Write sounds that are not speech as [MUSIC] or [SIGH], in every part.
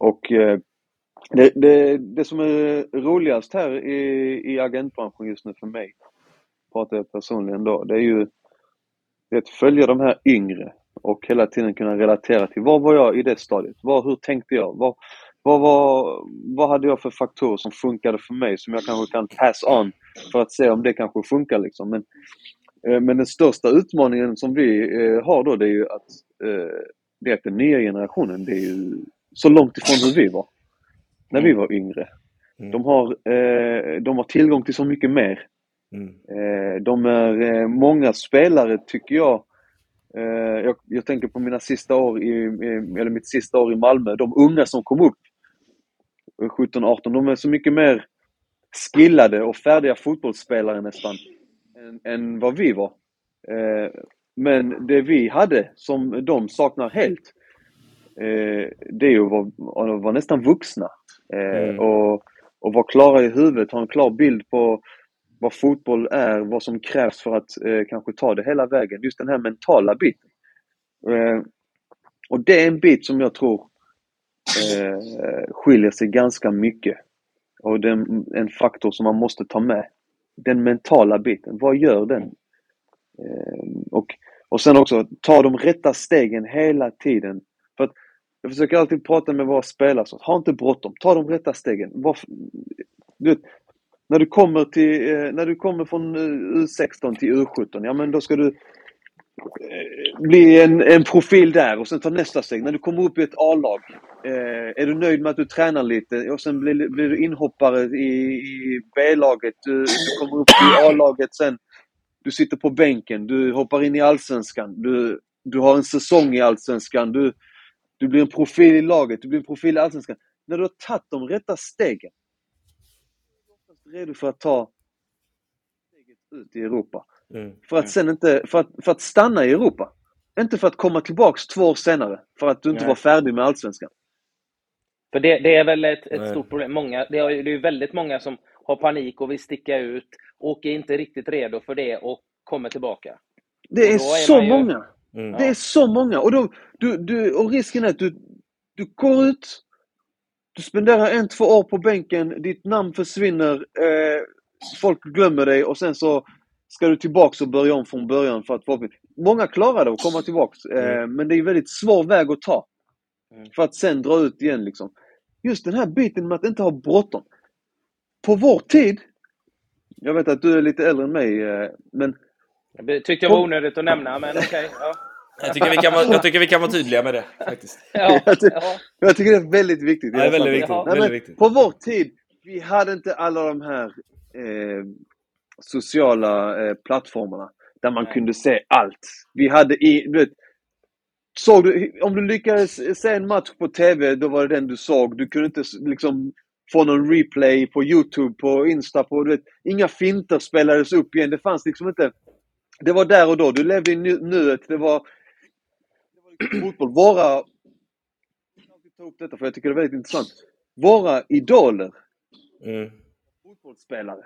Och eh, det, det, det som är roligast här i, i agentbranschen just nu för mig, pratar jag personligen då, det är ju det är att följa de här yngre och hela tiden kunna relatera till var var jag i det stadiet? Var, hur tänkte jag? Var, vad, var, vad hade jag för faktorer som funkade för mig som jag kanske kan pass on för att se om det kanske funkar liksom. Men, eh, men den största utmaningen som vi eh, har då det är ju att, eh, det är att den nya generationen, det är ju så långt ifrån hur vi var. När vi var yngre. Mm. De, har, eh, de har tillgång till så mycket mer. Mm. Eh, de är eh, många spelare tycker jag. Eh, jag. Jag tänker på mina sista år i, eller mitt sista år i Malmö. De unga som kom upp, eh, 17-18, de är så mycket mer skillade och färdiga fotbollsspelare nästan, än, än vad vi var. Men det vi hade, som de saknar helt, det är att vara, att vara nästan vuxna. Eh, Mm. och, och vara klara i huvudet, ha en klar bild på vad fotboll är, vad som krävs för att eh, kanske ta det hela vägen. Just den här mentala biten. Eh, och det är en bit som jag tror eh, skiljer sig ganska mycket. Och det är en, en faktor som man måste ta med. Den mentala biten, vad gör den? Eh, och, och sen också, ta de rätta stegen hela tiden. Jag försöker alltid prata med våra spelare, så ha inte bråttom, ta de rätta stegen. Varför, du vet, när du kommer till, eh, när du kommer från eh, U16 till U17, ja men då ska du eh, bli en, en profil där och sen ta nästa steg. När du kommer upp i ett A-lag, eh, är du nöjd med att du tränar lite och sen blir, blir du inhoppare i, i B-laget, du, du kommer upp i A-laget sen, du sitter på bänken, du hoppar in i Allsvenskan, du, du har en säsong i Allsvenskan, du, du blir en profil i laget, du blir en profil i Allsvenskan. När du har tagit de rätta stegen, är du redo för att ta steget ut i Europa. Mm. För att sen inte, för att, för att stanna i Europa. Inte för att komma tillbaks två år senare, för att du inte Nej. var färdig med Allsvenskan. För det, det är väl ett, ett stort problem. Många, det, är, ju väldigt många som har panik och vill sticka ut och är inte riktigt redo för det och kommer tillbaka. Det är, är så ju- många! Mm. Det är så många! Och, då, du, du, och risken är att du, du går ut, du spenderar en, två år på bänken, ditt namn försvinner, eh, folk glömmer dig och sen så ska du tillbaks och börja om från början för att få Många klarar det att komma tillbaks, eh, men det är en väldigt svår väg att ta. Mm. För att sen dra ut igen liksom. Just den här biten med att inte ha bråttom. På vår tid, jag vet att du är lite äldre än mig, eh, men Det tyckte jag var onödigt att nämna, men okej. ja. Jag, tycker vi kan vara, jag tycker vi kan vara tydliga med det faktiskt. [LAUGHS] Ja, Jag tycker- ja. jag tycker det är väldigt viktigt. Ja, väldigt viktigt. Nej, väldigt men viktigt. På vår tid, vi hade inte alla de här eh, sociala eh, plattformarna där man Nej. kunde se allt. Vi hade i, du vet, såg du, om du lyckades se en match på TV, då var det den du såg. Du kunde inte liksom få någon replay på Youtube, på Insta, på, du vet, inga finter spelades upp igen. Det fanns liksom inte. Det var där och då. Du levde i nu, nuet. Det var, det var fotboll. Våra jag ta upp detta för jag tycker det är väldigt intressant. Våra idoler, Mm. fotbollsspelare.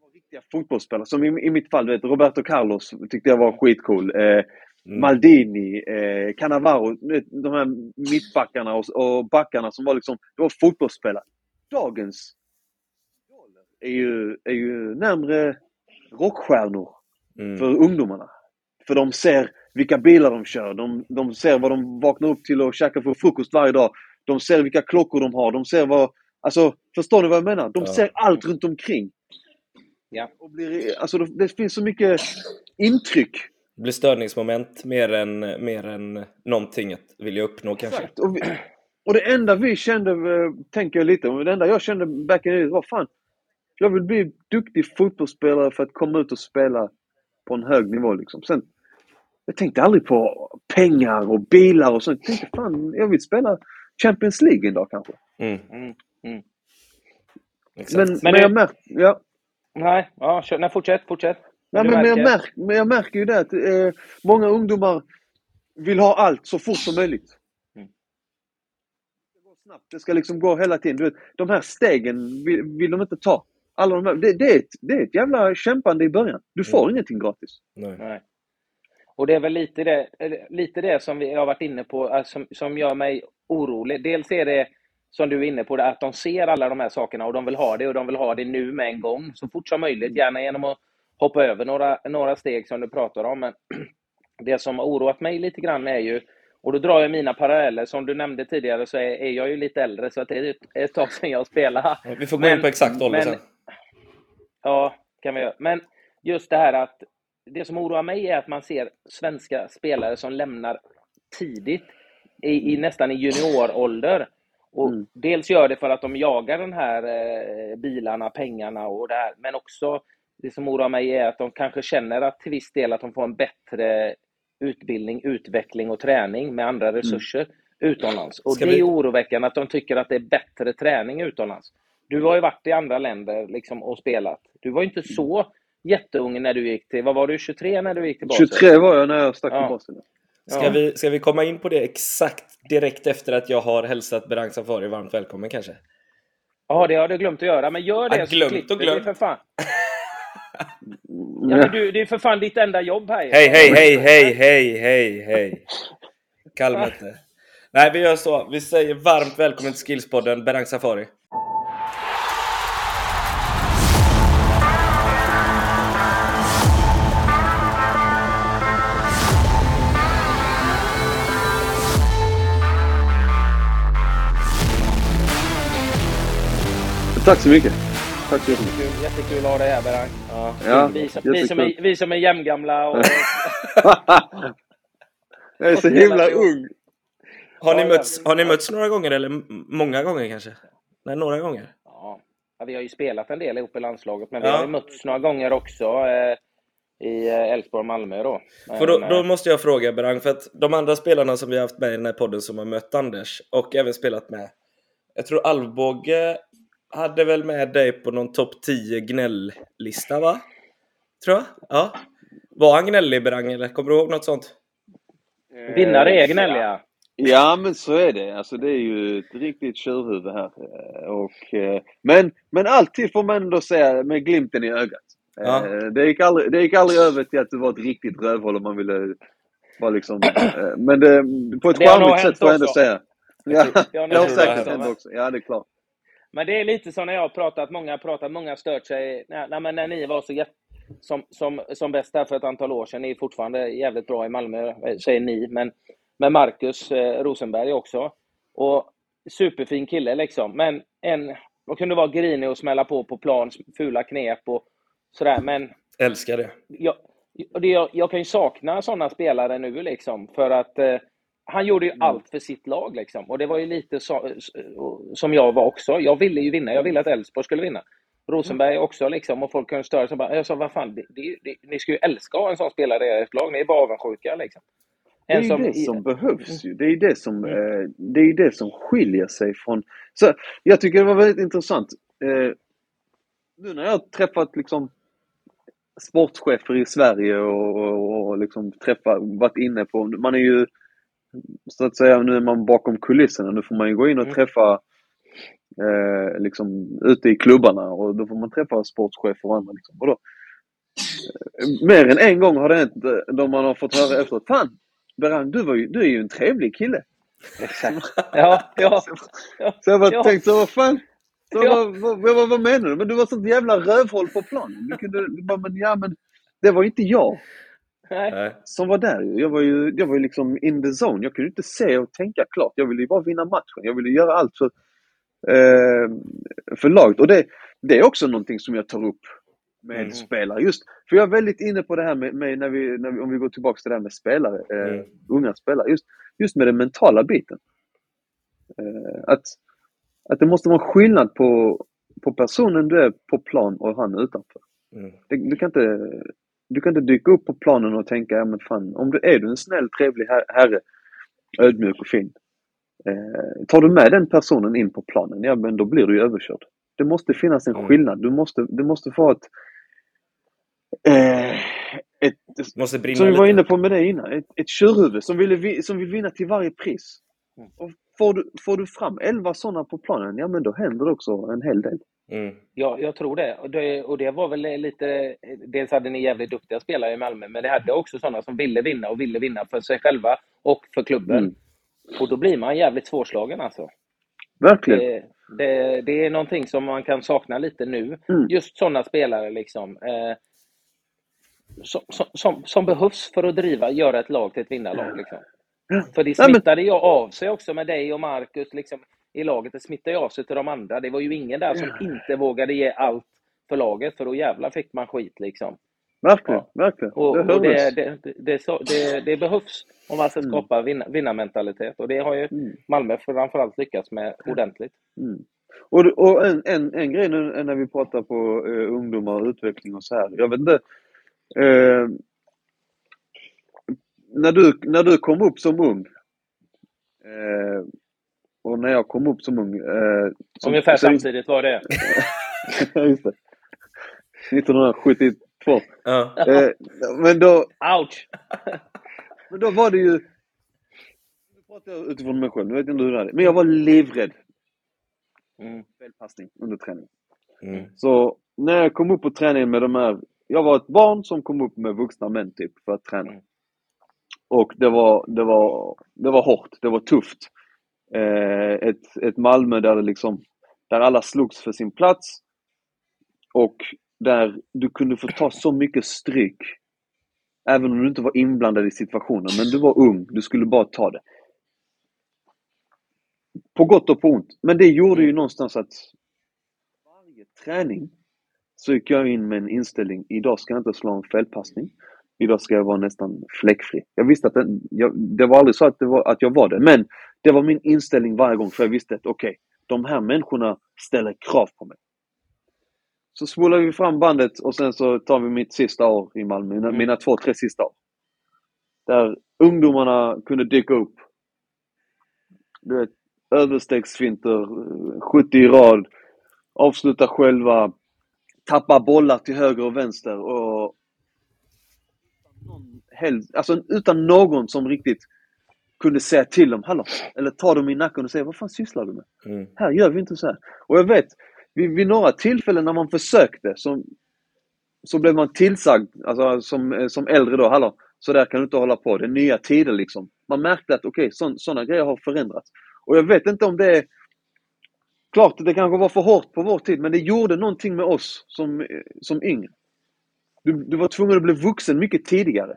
Var riktiga fotbollsspelare. Som i, i mitt fall, vet, Roberto Carlos tyckte jag var skitcool. Eh, Mm. Maldini, eh, Cannavaro, de här mittbackarna och, och backarna som var liksom, det var fotbollsspelare. Dagens är ju, är ju närmre rockstjärnor Mm. för ungdomarna. För de ser vilka bilar de kör, de, de ser vad de vaknar upp till och käkar för frukost varje dag. De ser vilka klockor de har, de ser vad... Alltså, förstår ni vad jag menar? De ser allt runt omkring. Ja. Och blir, alltså, det, finns så mycket intryck. Det blir störningsmoment mer än, mer än någonting att vilja uppnå kanske. Exakt. Och, vi, och det enda vi kände, eh, tänker jag lite, det enda jag kände back in days var fan, jag vill bli duktig fotbollsspelare för att komma ut och spela på en hög nivå liksom. Sen, jag tänkte aldrig på pengar och bilar och sånt. Jag tänkte fan, jag vill spela Champions League en dag kanske. Mm. Mm, mm. Men, men, Men jag märker, ja, Nej, ja, kör. Nej, fortsätt, fortsätt. nej, men, men, jag märker- men jag märker ju det att eh, många ungdomar vill ha allt så fort som möjligt. Mm. Det ska gå snabbt. Det ska liksom gå hela tiden. Du vet, de här stegen vill, vill de inte ta. Alla de här, det, det, är ett, det är ett jävla kämpande i början. Du får Mm. ingenting gratis. Nej. Nej. Och det är väl lite det, lite det som vi har varit inne på, eh, som, som gör mig orolig. Dels är det, som du är inne på, att de ser alla de här sakerna och de vill ha det och de vill ha det nu med en gång, så fort som möjligt. Gärna genom att hoppa över några, några steg som du pratar om. Men [CLEARS THROAT] det som har oroat mig lite grann är ju, och då drar jag mina paralleller, som du nämnde tidigare så är, är jag ju lite äldre, så att det är ett, ett tag sedan jag spelade. Vi får gå in på exakt ålder sen. Ja, kan vi göra. Men just det här att det som oroar mig är att man ser svenska spelare som lämnar tidigt, i, i nästan i juniorålder. Och mm. Dels gör det för att de jagar den här eh, bilarna, pengarna och det här, men också det som oroar mig är att de kanske känner att till viss del att de får en bättre utbildning, utveckling och träning med andra mm. resurser mm. utomlands. Och Ska det är oroväckande att de tycker att det är bättre träning utomlands. Du har ju varit i andra länder liksom, och spelat. Du var ju inte så jätteung när du gick till, vad var du, 23 när du gick till Basel? 23 var jag när jag stack ja. till Basel. Ska, ja. vi, ska vi komma in på det exakt direkt efter att jag har hälsat Berang Safari varmt välkommen kanske? Ja, det har du glömt att göra, men gör det ja, glömt och glömt. för fan. [LAUGHS] Ja, men du, det är för fan ditt enda jobb här. Hej, hej, hej, hej, hej, hej, hej. Kalmete. Nej, vi gör så. Vi säger varmt välkommen till Skillspodden, Berang Safari. Tack så mycket. Tack så jättemycket. Jättekul att ha dig här Berang. Ja. Ja, vi, som, vi, som är, vi som är jämngamla och... [LAUGHS] jag är så himla ung. Har ni, mötts, har ni mötts några gånger eller många gånger kanske? Nej, några gånger. Ja, vi har ju spelat en del ihop i landslaget, men vi har ju mötts några gånger också. Eh, i eh, Elfsborg och Malmö då. För då, då, måste jag fråga Berang, för att de andra spelarna som vi har haft med i den här podden som har mött Anders och även spelat med jag tror Alvbåge hade väl med dig på någon topp 10 gnälllista va? Tror jag. Ja. Var han gnällig Berang eller kommer du ihåg något sånt? Eh, Vinnare är gnälliga. Ja men så är det. Alltså det är ju ett riktigt tjurhuvud här. Eh, och, eh, men, men alltid får man ändå säga med glimten i ögat. Ja. Det, gick aldrig, det gick aldrig över till att du var ett riktigt rövhål om man ville vara liksom... Men det, på ett charmigt sätt får jag ändå säga. Ja, det har [LAUGHS] säkert hänt också. Ja, det är klart. Men det är lite som när jag har pratat, många har pratat, många har stört sig. Nej, men när ni var så jätte, som, som, som bäst där för ett antal år sedan, ni är fortfarande jävligt bra i Malmö, säger ni, men med Marcus eh, Rosenberg också. Och superfin kille liksom, men en, vad kunde vara grinig och smälla på på plan, fula knep och sådär, men... Älskar det. Jag, jag, jag kan ju sakna sådana spelare nu liksom, för att eh, han gjorde ju mm. allt för sitt lag liksom. Och det var ju lite så, som jag var också. Jag ville ju vinna. Jag ville att Elfsborg skulle vinna. Rosenberg också liksom. Och folk kunde störa sig. Jag sa, vad fan, det, det, det, ni ska ju älska att ha en sån spelare i ert lag. Ni är bara avundsjuka liksom. Det är ju det som behövs ju. Det är det som, mm. eh, det är det som skiljer sig från... Så jag tycker det var väldigt intressant. Eh, nu när jag träffat liksom sportchefer i Sverige och, och, och liksom träffat, varit inne på, man är ju så att säga, nu är man bakom kulisserna. Nu får man ju gå in och mm. träffa eh, liksom ute i klubbarna och då får man träffa sportchefer och andra. Liksom. Och då, eh, mer än en gång har det hänt eh, då man har fått höra efteråt. Fan! Berang, du, var ju, du är ju en trevlig kille. Exakt. [LAUGHS] Ja, ja. Så jag bara ja. tänkte så, vad fan? Så, ja. vad, vad, vad, vad, menar du? Men du var sånt jävla rövhål på planen. Du kunde, du bara, men ja men det var inte jag. Nej. Som var där. Jag var, ju, jag var ju liksom in the zone. Jag kunde inte se och tänka klart. Jag ville ju bara vinna matchen. Jag ville göra allt för, eh, för laget. Och det, det är också någonting som jag tar upp med mm. spelare. Just, för jag är väldigt inne på det här med, med när, vi, när vi, om vi går tillbaka till det här med spelare, eh, mm. unga spelare. Just, just med den mentala biten. Eh, att, att det måste vara skillnad på, på personen du är på plan och han utanför. Mm. Det, du kan inte du kan inte dyka upp på planen och tänka, ja men fan, om du är du en snäll, trevlig herre, ödmjuk och fin. Eh, tar du med den personen in på planen, ja men då blir du ju överkörd. Det måste finnas en mm. skillnad. Du måste, du måste få ett... Eh, ett som vi var inne på med dig innan, ett, ett tjurhuvud som, vill, som vill vinna till varje pris. Mm. Och får, du, får du fram 11 sådana på planen, ja men då händer det också en hel del. Mm. Ja, jag tror det. Och, det. och det var väl lite... Dels hade ni jävligt duktiga spelare i Malmö, men det hade också sådana som ville vinna och ville vinna för sig själva och för klubben. Mm. Och då blir man jävligt svårslagen alltså. Verkligen. Det, det, det är någonting som man kan sakna lite nu. Mm. Just sådana spelare liksom. Eh, som, som, som, som behövs för att driva, göra ett lag till ett vinnarlag. Liksom. För det [CLEARS THROAT] smittade ju av sig också med dig och Marcus liksom, i laget. Det smittade ju av sig till de andra. Det var ju ingen där som inte vågade ge allt för laget, för då jävlar fick man skit liksom. Verkligen, verkligen. Och, det och det, det, så- det, behövs om man ska Mm. skapa vinna, vinnarmentalitet. Och det har ju Mm. Malmö framförallt lyckats med ordentligt. Mm. Och, och en, en, en grej nu när vi pratar på eh, ungdomar och utveckling och så här. Jag vet inte. Eh, när, du, när du kom upp som ung. Eh, och när jag kom upp som ung. Eh, som- Ungefär så- samtidigt var det. [LAUGHS] Just det. 1972. Ja. Eh, men, då, Ouch! men då var det ju... Nu pratar jag utifrån mig själv, nu vet jag inte hur det är. Men jag var livrädd. Mm. Felpassning under träning. Mm. Så när jag kom upp på träningen med de här, jag var ett barn som kom upp med vuxna män typ för att träna. Mm. Och det var, det var, det var hårt, det var tufft. Eh, ett, ett Malmö där det liksom, där alla slogs för sin plats. Och där du kunde få ta så mycket stryk. Även om du inte var inblandad i situationen, men du var ung, du skulle bara ta det. På gott och på ont. Men det gjorde ju någonstans att varje träning så gick jag in med en inställning, idag ska jag inte slå en felpassning. Idag ska jag vara nästan fläckfri. Jag visste att den, jag, det var aldrig så att, det var, att jag var det, men det var min inställning varje gång för jag visste att okej, de här människorna ställer krav på mig. Så spolar vi fram bandet och sen så tar vi mitt sista år i Malmö, mina, Mm. mina två, tre sista år. Där ungdomarna kunde dyka upp. Du vet, överstegsfinter, 70 i rad, avsluta själva, tappa bollar till höger och vänster och någon, hel- alltså utan någon som riktigt kunde säga till dem, hallå, eller ta dem i nacken och säga, vad fan sysslar du med? Mm. Här gör vi inte så här. Och jag vet, vid, vid några tillfällen när man försökte så, så blev man tillsagd, alltså som, eh, som äldre då, hallå, så där kan du inte hålla på, det är nya tider liksom. Man märkte att okej, okay, sådana grejer har förändrats. Och jag vet inte om det är Klart det kanske var för hårt på vår tid, men det gjorde någonting med oss som, eh, som yngre. Du, du var tvungen att bli vuxen mycket tidigare.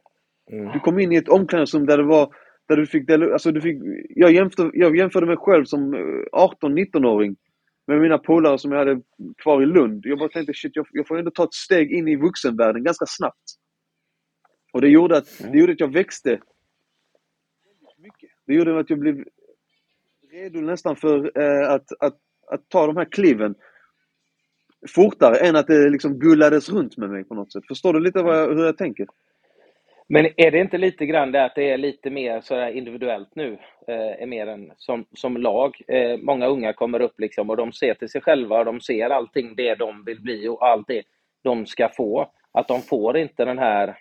Mm. Du kom in i ett omklädningsrum där det var där du fick, alltså du fick jag, jämförde, jag jämförde mig själv som eh, 18-19-åring med mina polare som jag hade kvar i Lund. Jag bara tänkte shit, jag, jag får ändå ta ett steg in i vuxenvärlden ganska snabbt. Och det gjorde att, det gjorde att jag växte. Det gjorde att jag blev redo nästan för eh, att, att, att ta de här kliven fortare än att det liksom gullades runt med mig på något sätt. Förstår du lite vad jag, hur jag tänker? Men är det inte lite grann det att det är lite mer sådär individuellt nu? Eh, mer än som, som lag. Eh, många unga kommer upp liksom och de ser till sig själva och de ser allting det de vill bli och allt det de ska få. Att de får inte den här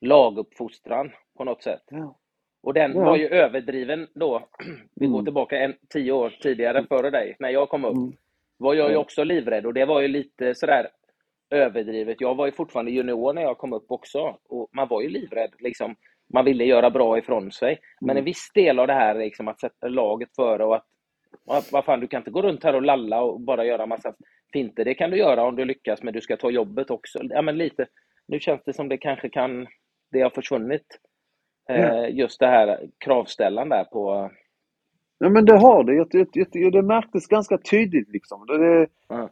laguppfostran på något sätt. Ja. Och den Ja. var ju överdriven då. [CLEARS THROAT] Vi går Mm. tillbaka en, tio år tidigare före dig, när jag kom upp. Mm. var jag ju också livrädd och det var ju lite sådär överdrivet. Jag var ju fortfarande junior när jag kom upp också och man var ju livrädd. Liksom. Man ville göra bra ifrån sig. Men Mm. en viss del av det här liksom, att sätta laget före och att vad fan, du kan inte gå runt här och lalla och bara göra massa finter. Det kan du göra om du lyckas, men du ska ta jobbet också. Ja, men lite. Nu känns det som det kanske kan, det har försvunnit. Eh, just det här kravställan där på... Ja men det har det. Jag, jag, jag, det märktes ganska tydligt liksom. Det, det, Ja.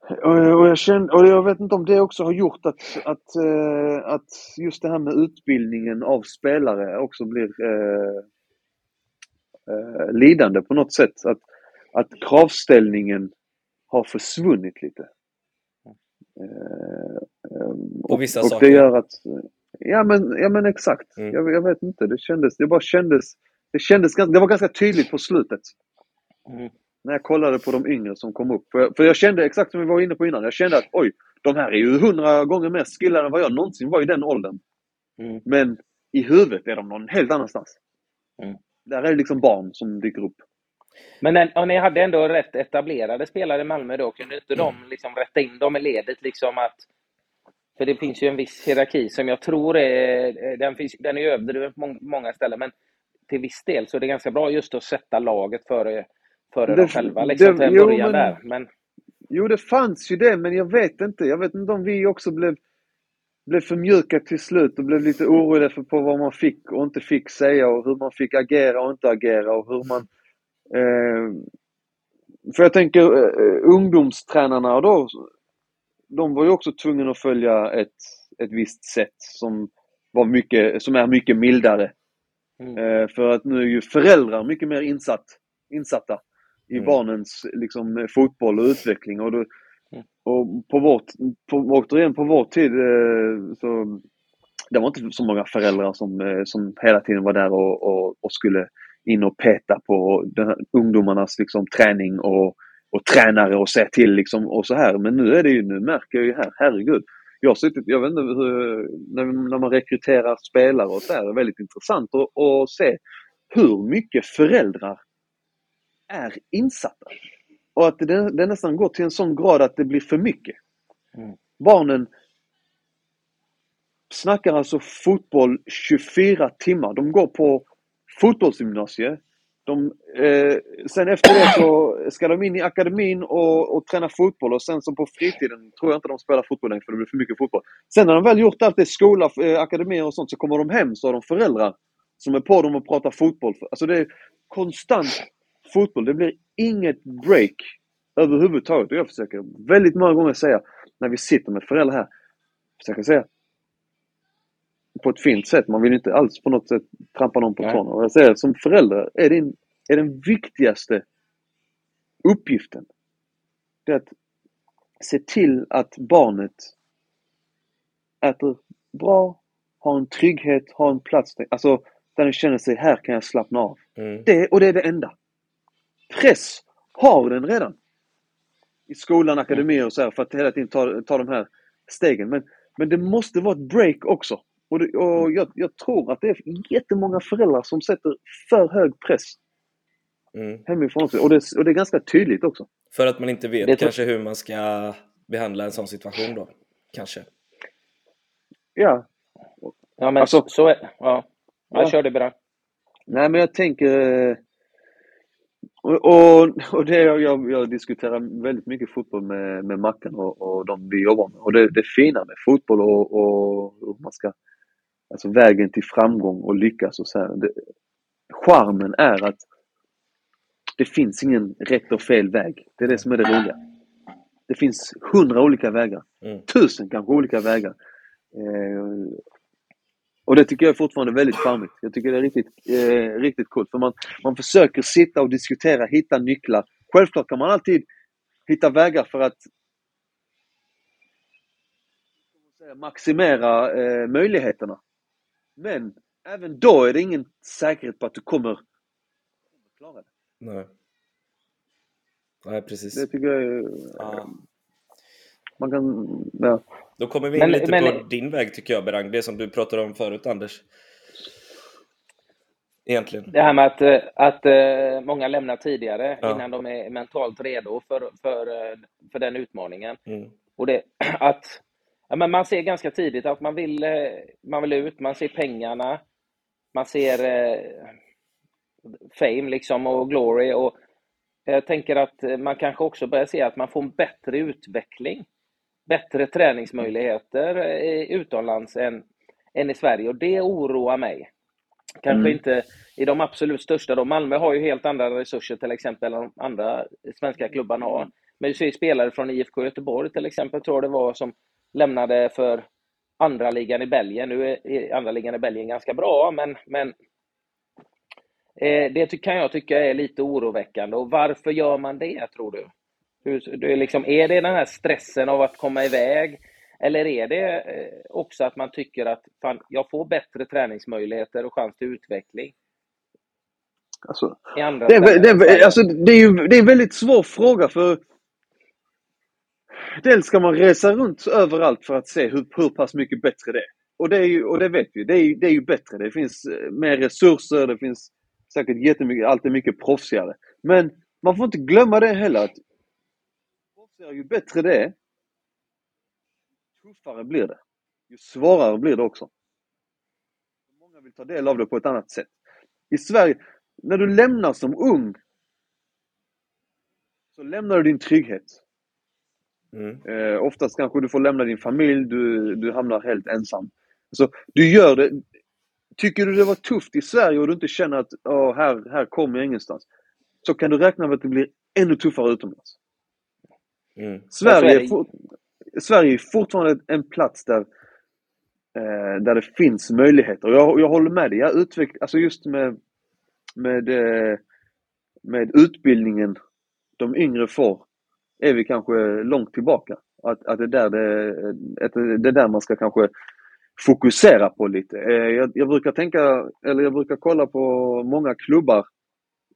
Och, och, jag kände, och jag vet inte om det också har gjort att, att, eh, att just det här med utbildningen av spelare också blir eh, eh, lidande på något sätt. Att, att kravställningen har försvunnit lite. Eh, ehm, På vissa och, och saker. det gör att... Ja men, ja, men exakt. Mm. Jag, jag vet inte. Det kändes, det bara kändes... Det, kändes, det var ganska tydligt på slutet. Mm. När jag kollade på de yngre som kom upp. För jag, för jag kände, exakt som vi var inne på innan, jag kände att oj, de här är ju hundra gånger mer skillade än vad jag någonsin var i den åldern. Mm. Men i huvudet är de någon helt annanstans. Mm. Där är det liksom barn som dyker upp. Men när, ni hade ändå rätt etablerade spelare i Malmö då, kunde inte de liksom rätta in dem i ledet liksom att... För det finns ju en viss hierarki som jag tror är... Den, finns, den är överdriven på mång- många ställen, men till viss del så är det ganska bra just att sätta laget före, före Det- dem själva. Liksom, det- till en jo, början där. Men Jo, det fanns ju det, men jag vet inte. Jag vet inte om vi också blev, blev för mjuka till slut och blev lite oroliga för på vad man fick och inte fick säga och hur man fick agera och inte agera och hur man... Eh, för jag tänker eh, ungdomstränarna då, de var ju också tvungna att följa ett, ett visst sätt som, var mycket, som är mycket mildare. mm, Eh, för att nu är ju föräldrar mycket mer insatt, insatta i Mm. barnens liksom, fotboll och utveckling. Och, då, Mm. och på vårt, på, återigen på vår tid eh, så det var inte så många föräldrar som, eh, som hela tiden var där och, och, och skulle in och peta på den ungdomarnas liksom, träning och, och tränare och se till liksom, och så här. Men nu är det ju, nu märker jag ju här, herregud. Jag har suttit, jag vet inte hur, när, när man rekryterar spelare och så här, det är väldigt intressant att se hur mycket föräldrar är insatta. Och att det, det nästan går till en sån grad att det blir för mycket. Mm. Barnen snackar alltså fotboll 24 timmar. De går på fotbollsgymnasiet. De, eh, sen efter det så ska de in i akademin och, och träna fotboll och sen så på fritiden tror jag inte de spelar fotboll längre för det blir för mycket fotboll. Sen när de väl gjort allt det, skola, eh, akademier och sånt, så kommer de hem så har de föräldrar som är på dem och pratar fotboll. Alltså det är konstant fotboll. Det blir inget break överhuvudtaget. Och jag försöker väldigt många gånger säga, när vi sitter med föräldrar här, försöker säga på ett fint sätt. Man vill inte alls på något sätt trampa någon på tårna. Och jag säger som förälder är, din, är den viktigaste uppgiften det är att se till att barnet äter bra, har en trygghet, har en plats där, alltså, där den känner sig, här kan jag slappna av. Mm. Det, och det är det enda. Press har den redan. I skolan, akademier och så här för att hela tiden ta, ta de här stegen. Men, men det måste vara ett break också. Och, det, och jag, jag tror att det är jättemånga föräldrar som sätter för hög press Mm. hemifrån. Och det, och det är ganska tydligt också. För att man inte vet Det kanske hur man ska behandla en sån situation då. Kanske. Ja. ja, men Alltså- så är Ja, ja. Ja. kör det bra. Nej men jag tänker... Och, och, och det jag, jag, jag diskuterar väldigt mycket fotboll med, med Mackan och, och de vi jobbar med. Och det, det fina med fotboll och, och hur man ska... Alltså vägen till framgång och lyckas och så här. Det, charmen är att det finns ingen rätt och fel väg. Det är det som är det roliga. Det finns hundra olika vägar. Mm. Tusen kanske olika vägar. Eh, och det tycker jag fortfarande är väldigt charmigt. Jag tycker det är riktigt, eh, riktigt coolt. För man, man försöker sitta och diskutera, hitta nycklar. Självklart kan man alltid hitta vägar för att maximera eh, möjligheterna. Men även då är det ingen säkerhet på att du kommer kommer klara det. Nej. Nej, precis. Det tycker jag är, Ja. Man kan... Ja. Då kommer vi in Men- lite men- på din väg tycker jag, Berang. Det som du pratade om förut, Anders. Egentligen. Det här med att, eh, att eh, många lämnar tidigare Ja. innan de är mentalt redo för, för, eh, för den utmaningen. Mm. Och det, [CLEARS THROAT] att, ja, men man ser ganska tidigt att man vill, man vill ut, man ser pengarna, man ser eh, fame liksom och glory. Och jag tänker att man kanske också börjar se att man får en bättre utveckling, bättre träningsmöjligheter utomlands än, än i Sverige. Och det oroar mig. Kanske Mm. inte i de absolut största. Då. Malmö har ju helt andra resurser till exempel än de andra svenska klubbarna har. Men du ser spelare från IFK Göteborg till exempel, tror jag det var, som lämnade för andra ligan i Belgien. Nu är- andra ligan i Belgien ganska bra, men, men eh, det kan jag tycka är lite oroväckande. Och varför gör man det, tror du? Hur, liksom, är det den här stressen av att komma iväg? Eller är det eh, också att man tycker att fan, jag får bättre träningsmöjligheter och chans till utveckling Alltså, Det är, det, är, alltså, det, är ju, det är en väldigt svår fråga för Dels ska man resa runt överallt för att se hur, hur pass mycket bättre det är. Och det, är ju, och det vet vi, det är, ju- det är ju bättre. Det finns eh, mer resurser, det finns säkert jättemycket, allt är mycket proffsigare. Men man får inte glömma det heller att proffsigare, ju bättre det är, tuffare blir det. Ju svårare blir det också. Många vill ta del av det på ett annat sätt. I Sverige, när du lämnar som ung, så lämnar du din trygghet. Mm. Eh, oftast kanske du får lämna din familj, du, du hamnar helt ensam. Så du gör det. Tycker du det var tufft i Sverige och du inte känner att Åh, här, här kommer jag ingenstans. Så kan du räkna med att det blir ännu tuffare utomlands. Mm. Sverige, är for, Sverige är fortfarande en plats där, eh, där det finns möjligheter. Jag, jag håller med dig. Jag utveck, alltså just med, med, eh, med utbildningen de yngre får, är vi kanske långt tillbaka. Att, att det, är där det, att det är där man ska kanske fokusera på lite. Eh, jag, jag brukar tänka, eller jag brukar kolla på många klubbar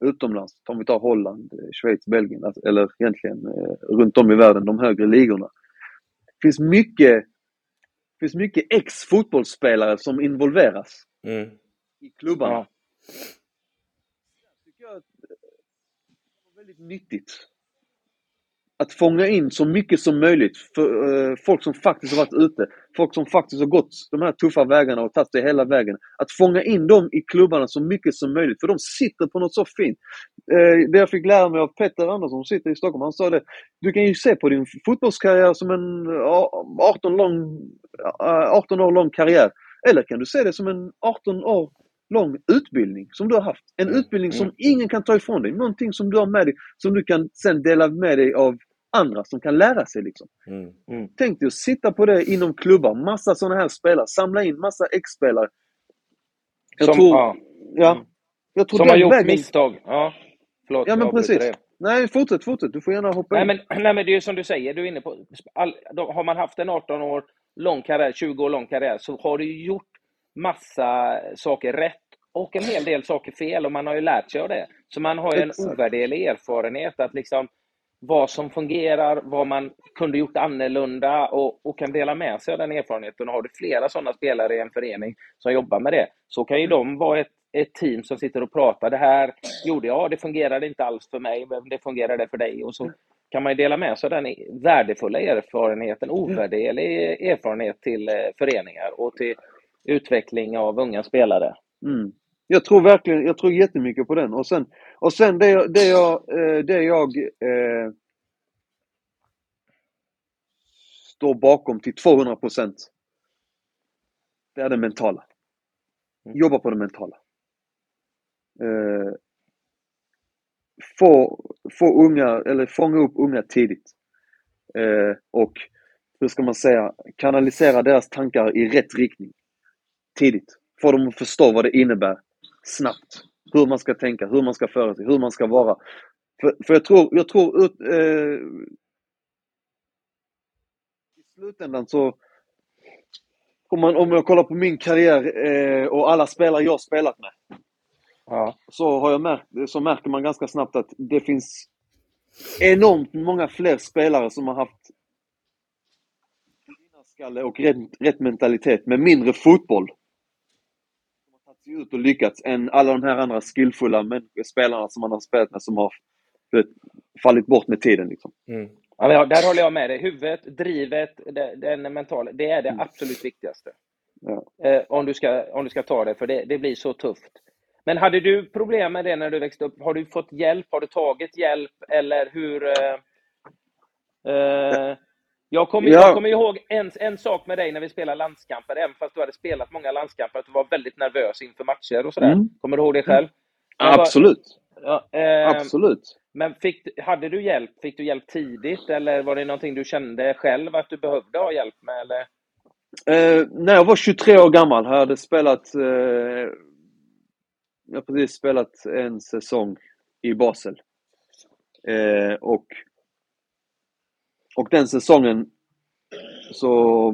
utomlands, om vi tar Holland, eh, Schweiz, Belgien, alltså- eller egentligen eh, runt om i världen, de högre ligorna. Det finns mycket, finns mycket ex-fotbollsspelare som involveras Mm. i klubbarna. Ja. tycker jag att det var väldigt nyttigt. Att fånga in så mycket som möjligt för eh, folk som faktiskt har varit ute. Folk som faktiskt har gått de här tuffa vägarna och tagit sig hela vägen. Att fånga in dem i klubbarna så mycket som möjligt, för de sitter på något så fint. Eh, det jag fick lära mig av Petter Andersson som sitter i Stockholm, han sa det. Du kan ju se på din fotbollskarriär som en eh, 18, lång, eh, 18 år lång karriär. Eller kan du se det som en 18 år lång utbildning som du har haft. En Mm, utbildning som ingen kan ta ifrån dig. Någonting som du har med dig, som du kan sen dela med dig av andra som kan lära sig. Liksom. Mm. Tänk dig att sitta på det inom klubbar, massa sådana här spelare, samla in massa ex-spelare. Jag Som, tror, ja, ja, jag tror som har gjort vägen- misstag. Ja, förlåt. Ja men precis. dig. Nej, fortsätt, fortsätt. Du får gärna hoppa Nej in. men, [CLEARS THROAT] nej men det är ju som du säger, du är inne på, all, då, har man haft en 18 år lång karriär, 20 år lång karriär, så har du gjort massa saker rätt och en hel del saker fel och man har ju lärt sig av det. Så man har ju en ovärderlig erfarenhet att liksom vad som fungerar, vad man kunde gjort annorlunda och, och kan dela med sig av den erfarenheten. Och har du flera sådana spelare i en förening som jobbar med det, så kan ju de vara ett, ett team som sitter och pratar. Det här gjorde jag, det fungerade inte alls för mig, men det fungerade för dig. Och så kan man ju dela med sig av den värdefulla erfarenheten, ovärderlig erfarenhet till eh, föreningar och till utveckling av unga spelare. Mm. Jag tror verkligen, jag tror jättemycket på den. Och sen, och sen det, jag- det jag, eh, det jag eh, står bakom till 200 procent. Det är det mentala. Mm. Jobba på det mentala. Eh, få, få unga, eller fånga upp unga tidigt. Eh, och, hur ska man säga, kanalisera deras tankar i rätt riktning. Tidigt. Få dem att förstå vad det innebär snabbt. Hur man ska tänka, hur man ska föra sig, hur man ska vara. För, för jag tror, jag tror ut, eh, i slutändan så om, man, om jag kollar på min karriär eh, och alla spelare jag har spelat med Ja. så, har jag märkt, så märker man ganska snabbt att det finns enormt många fler spelare som har haft vinnarskalle och rätt, rätt mentalitet med mindre fotboll. Som har tagit sig ut och lyckats än alla de här andra skillfulla spelarna som man har spelat med som har vet, fallit bort med tiden. Liksom. Mm. Ja, där håller jag med dig. Huvudet, drivet, den mentala, det är det absolut viktigaste. Ja. Eh, om, du ska, om du ska ta det, för det, det blir så tufft. Men hade du problem med det när du växte upp? Har du fått hjälp? Har du tagit hjälp? Eller hur? Eh, eh, jag kommer Ja. jag kommer ihåg en, en sak med dig när vi spelade landskamper, även fast du hade spelat många landskamper, att du var väldigt nervös inför matcher och sådär. Mm. Kommer du ihåg det själv? Vad- Absolut. Ja, eh, Absolut. men fick, hade du hjälp? Fick du hjälp tidigt eller var det någonting du kände själv att du behövde ha hjälp med? Eller? Eh, när jag var 23 år gammal hade jag spelat eh, Jag precis spelat en säsong i Basel. Eh, och, och den säsongen så,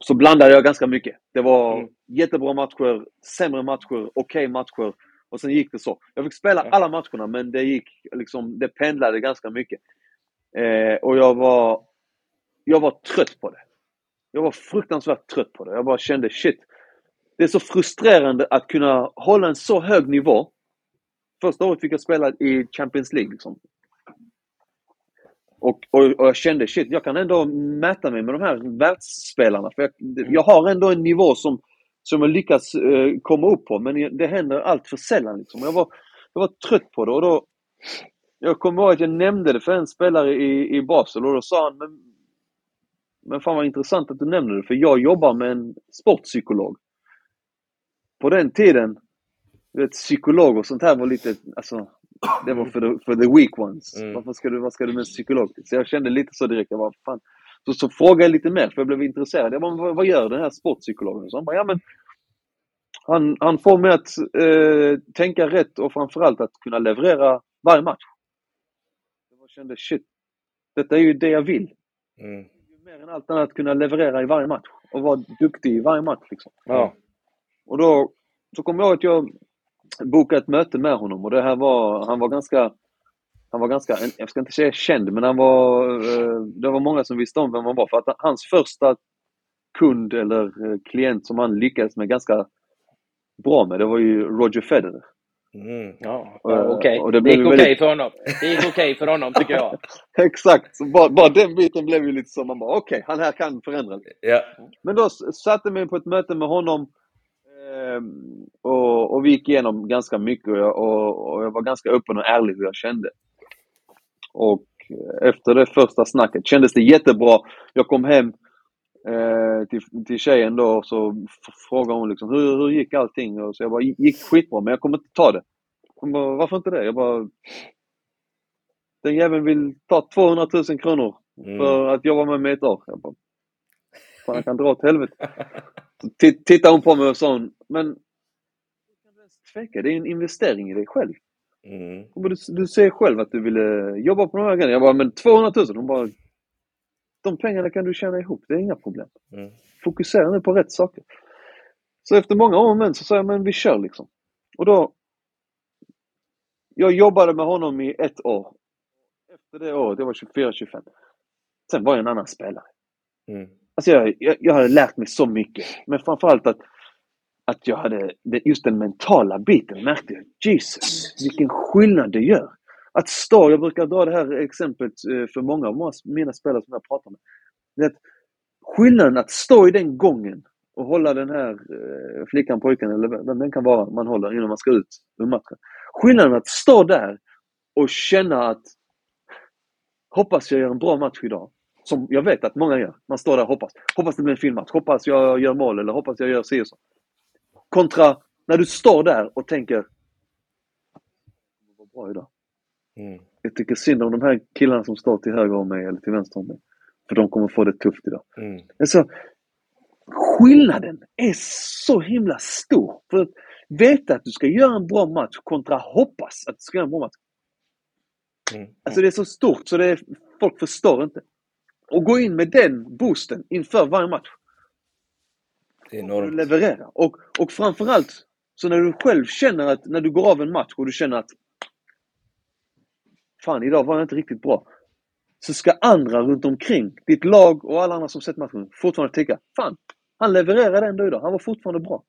så blandade jag ganska mycket. Det var Mm. jättebra matcher, sämre matcher, okej matcher. Och sen gick det så. Jag fick spela alla matcherna men det gick liksom, det pendlade ganska mycket. Eh, och jag var, jag var trött på det. Jag var fruktansvärt trött på det. Jag bara kände shit. Det är så frustrerande att kunna hålla en så hög nivå. Första året fick jag spela i Champions League. Liksom. Och, och, och jag kände shit, jag kan ändå mäta mig med de här världsspelarna. För jag, jag har ändå en nivå som, som jag lyckats eh, komma upp på, men det händer allt för sällan. Liksom. Jag, var, jag var trött på det och då... Jag kommer ihåg att jag nämnde det för en spelare i, i Basel och då sa han, men, men fan vad intressant att du nämnde det, för jag jobbar med en sportpsykolog. På den tiden, du vet, psykolog och sånt här var lite, alltså, det var för the, för the weak ones. Mm. Varför ska du, vad ska du med en psykolog till? Så jag kände lite så direkt, jag bara, fan. Så, så frågade jag lite mer, för jag blev intresserad. Jag bara, vad, vad gör den här sportpsykologen? Så han bara, ja men han, han får mig att eh, tänka rätt och framförallt att kunna leverera varje match. Jag kände shit, detta är ju det jag vill. Mm. Mer än allt annat att kunna leverera i varje match och vara duktig i varje match. Liksom. Ja. Och då så kom jag ihåg att jag bokade ett möte med honom och det här var, han var ganska, han var ganska, jag ska inte säga känd, men han var, eh, det var många som visste om vem han var. För att hans första kund eller eh, klient som han lyckades med ganska bra med, det var ju Roger Federer. Mm, ja. Okay. Det, det, gick okej okay för honom. Det gick okej okay för honom, tycker jag. [LAUGHS] Exakt. Så bara, bara den biten blev ju lite som man bara, okej, han här kan förändra. Ja. Men då satte mig på ett möte med honom och, och vi gick igenom ganska mycket och jag, och, och jag var ganska öppen och ärlig hur jag kände. Och efter det första snacket kändes det jättebra. Jag kom hem eh, till, till tjejen då så frågade hon liksom hur, hur gick allting? Och så jag bara, gick skitbra men jag kommer inte ta det. Hon bara, varför inte det? Jag bara, den jäveln vill ta 200 000 kronor mm. för att jobba med mig ett år. Jag bara, fan jag kan dra åt helvete. [LAUGHS] Tittade hon på mig och sa men tveka, det är en investering i dig själv. Mm. Du, du säger själv att du ville jobba på de här grejerna. Jag bara, men 200 000? Hon bara, de pengarna kan du tjäna ihop, det är inga problem. Mm. Fokusera nu på rätt saker. Så efter många år med så sa jag, men vi kör liksom. Och då... Jag jobbade med honom i ett år. Efter det året, jag var 24-25. Sen var jag en annan spelare. Mm. Alltså jag, jag, jag hade lärt mig så mycket. Men framförallt att, att jag hade, just den mentala biten märkte jag, Jesus, vilken skillnad det gör. Att stå, jag brukar dra det här exemplet eh, för många av mina spelare som jag pratar med. Det att skillnaden att stå i den gången och hålla den här eh, flickan, pojken eller vem den kan vara man håller innan man ska ut ur matchen. Skillnaden att stå där och känna att hoppas jag gör en bra match idag. Som jag vet att många gör. Man står där och hoppas. Hoppas det blir en fin match. Hoppas jag gör mål eller hoppas jag gör si och så. Kontra när du står där och tänker det var bra idag. Mm. Jag tycker synd om de här killarna som står till höger om mig eller till vänster om mig. För de kommer få det tufft idag. Mm. Alltså, skillnaden är så himla stor. För att veta att du ska göra en bra match kontra hoppas att du ska göra en bra match. Mm. Alltså det är så stort så det är, folk förstår inte. Och gå in med den boosten inför varje match. Det är enormt. Leverera. Och, och framförallt, så när du själv känner att, när du går av en match och du känner att fan idag var jag inte riktigt bra. Så ska andra runt omkring, ditt lag och alla andra som sett matchen, fortfarande tycka, fan, han levererade ändå idag, han var fortfarande bra.